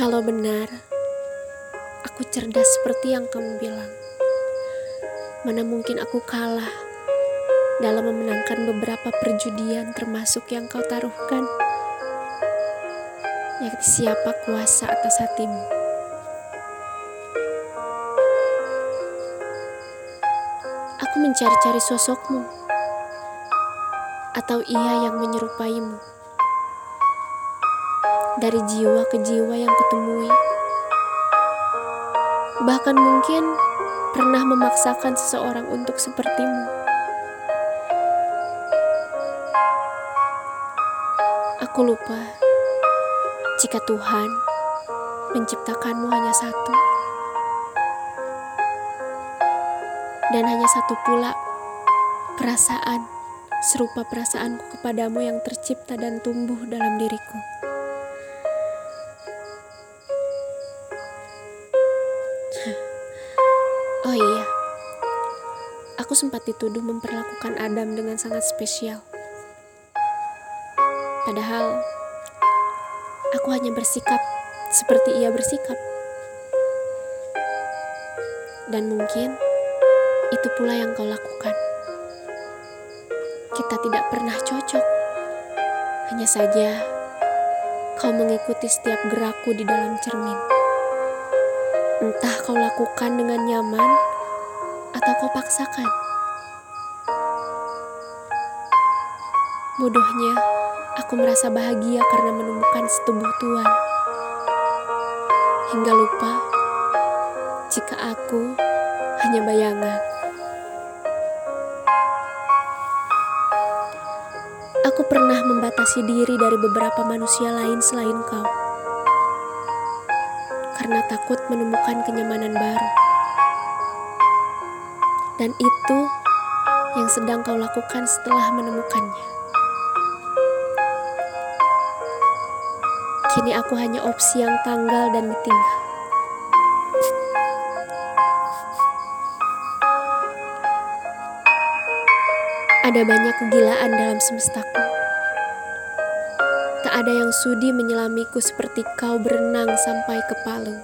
Kalau benar, aku cerdas seperti yang kamu bilang. Mana mungkin aku kalah dalam memenangkan beberapa perjudian termasuk yang kau taruhkan. Yakni siapa kuasa atas hatimu. Aku mencari-cari sosokmu. Atau ia yang menyerupaimu. Dari jiwa ke jiwa yang kutemui. Bahkan mungkin pernah memaksakan seseorang untuk sepertimu. Aku lupa jika Tuhan menciptakanmu hanya satu, dan hanya satu pula perasaan serupa perasaanku kepadamu yang tercipta dan tumbuh dalam diriku. Aku sempat dituduh memperlakukan Adam dengan sangat spesial. Padahal aku hanya bersikap seperti ia bersikap. Dan mungkin itu pula yang kau lakukan. Kita tidak pernah cocok. Hanya saja kau mengikuti setiap gerakku di dalam cermin. Entah kau lakukan dengan nyaman atau kau paksakan. Bodohnya, aku merasa bahagia karena menemukan setubuh Tuhan. Hingga lupa jika aku hanya bayangan. Aku pernah membatasi diri dari beberapa manusia lain selain kau karena takut menemukan kenyamanan baru. Dan itu yang sedang kau lakukan setelah menemukannya. Kini aku hanya opsi yang tanggal dan ditinggal. Ada banyak kegilaan dalam semestaku. Tak ada yang sudi menyelamiku seperti kau berenang sampai ke Palu.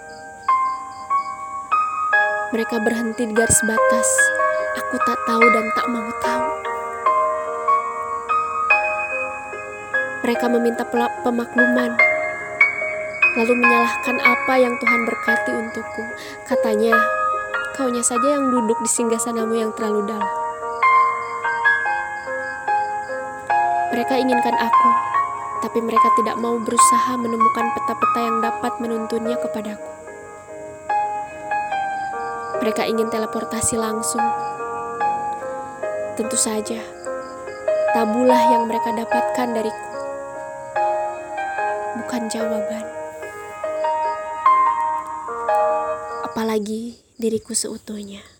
Mereka berhenti di garis batas. Aku tak tahu dan tak mau tahu. Mereka meminta pemakluman, lalu menyalahkan apa yang Tuhan berkati untukku. Katanya, kaunya saja yang duduk di singgasanamu yang terlalu dalam. Mereka inginkan aku, tapi mereka tidak mau berusaha menemukan peta-peta yang dapat menuntunnya kepadaku. Mereka ingin teleportasi langsung. Tentu saja, tabulah yang mereka dapatkan dariku, bukan jawaban. Apalagi diriku seutuhnya.